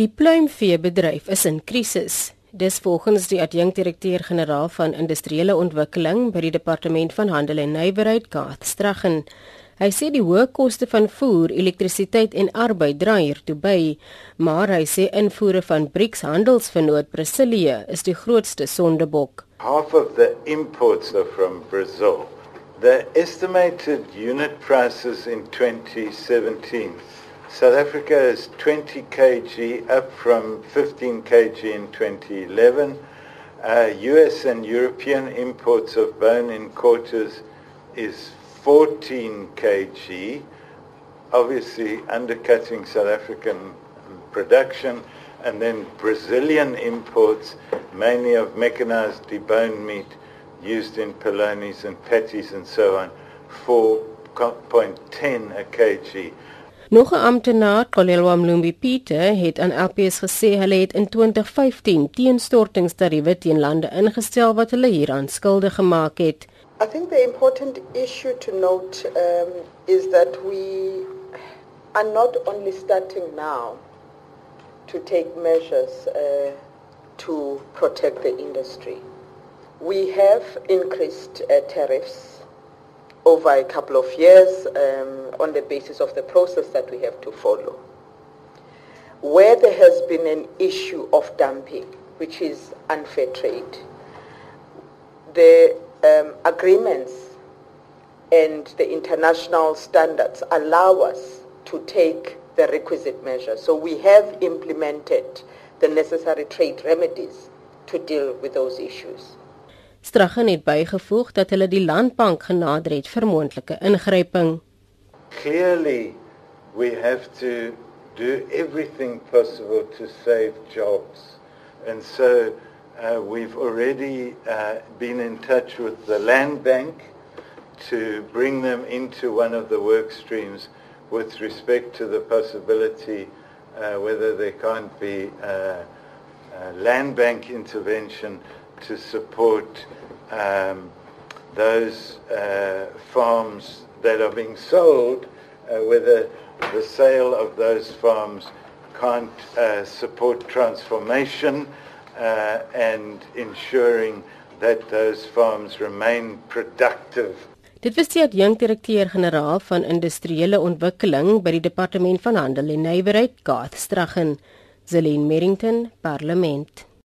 Die pluimveebedryf is in krisis. Dis volgens die adjunkdirekteur-generaal van industriële ontwikkeling by die departement van handel en nywerheid, Garth Straggen. Hy sê die hoë koste van voer, elektrisiteit en arbeid dra hiertoe by, maar hy sê invoere van BRICS handelsvernoot Brasilië is die grootste sondebok. Half of the imports are from Brazil. The estimated unit prices in 2017 South Africa is 20 kg up from 15 kg in 2011. Uh, US and European imports of bone in quarters is 14 kg, obviously undercutting South African production, and then Brazilian imports, mainly of mechanized deboned meat used in polonies and patties and so on, 4.10 a kg. Nog 'n amptenaar, Kolelwa Mlumbi Pieter, het aan LPS gesê hulle het in 2015 teenstortingstariewe teen lande ingestel wat hulle hieraan skuldig gemaak het. I think the important issue to note um, is that we are not only starting now to take measures uh, to protect the industry. We have increased uh, tariffs over a couple of years um, on the basis of the process that we have to follow. Where there has been an issue of dumping, which is unfair trade, the um, agreements and the international standards allow us to take the requisite measures. So we have implemented the necessary trade remedies to deal with those issues. Straggen het bygevoeg dat hulle die landbank genader het vir moontlike ingryping. Clearly we have to do everything possible to save jobs. And so Uh, we've already uh, been in touch with the land bank to bring them into one of the work streams with respect to the possibility uh, whether there can't be uh, land bank intervention to support um, those uh, farms that are being sold, uh, whether the sale of those farms can't support transformation uh, and ensuring that those farms remain productive. Dit was die adjunkdirekteur-generaal van industriële ontwikkeling by die departement van handel en nywerheid, Garth Straggen, Zelin Merrington, Parlement.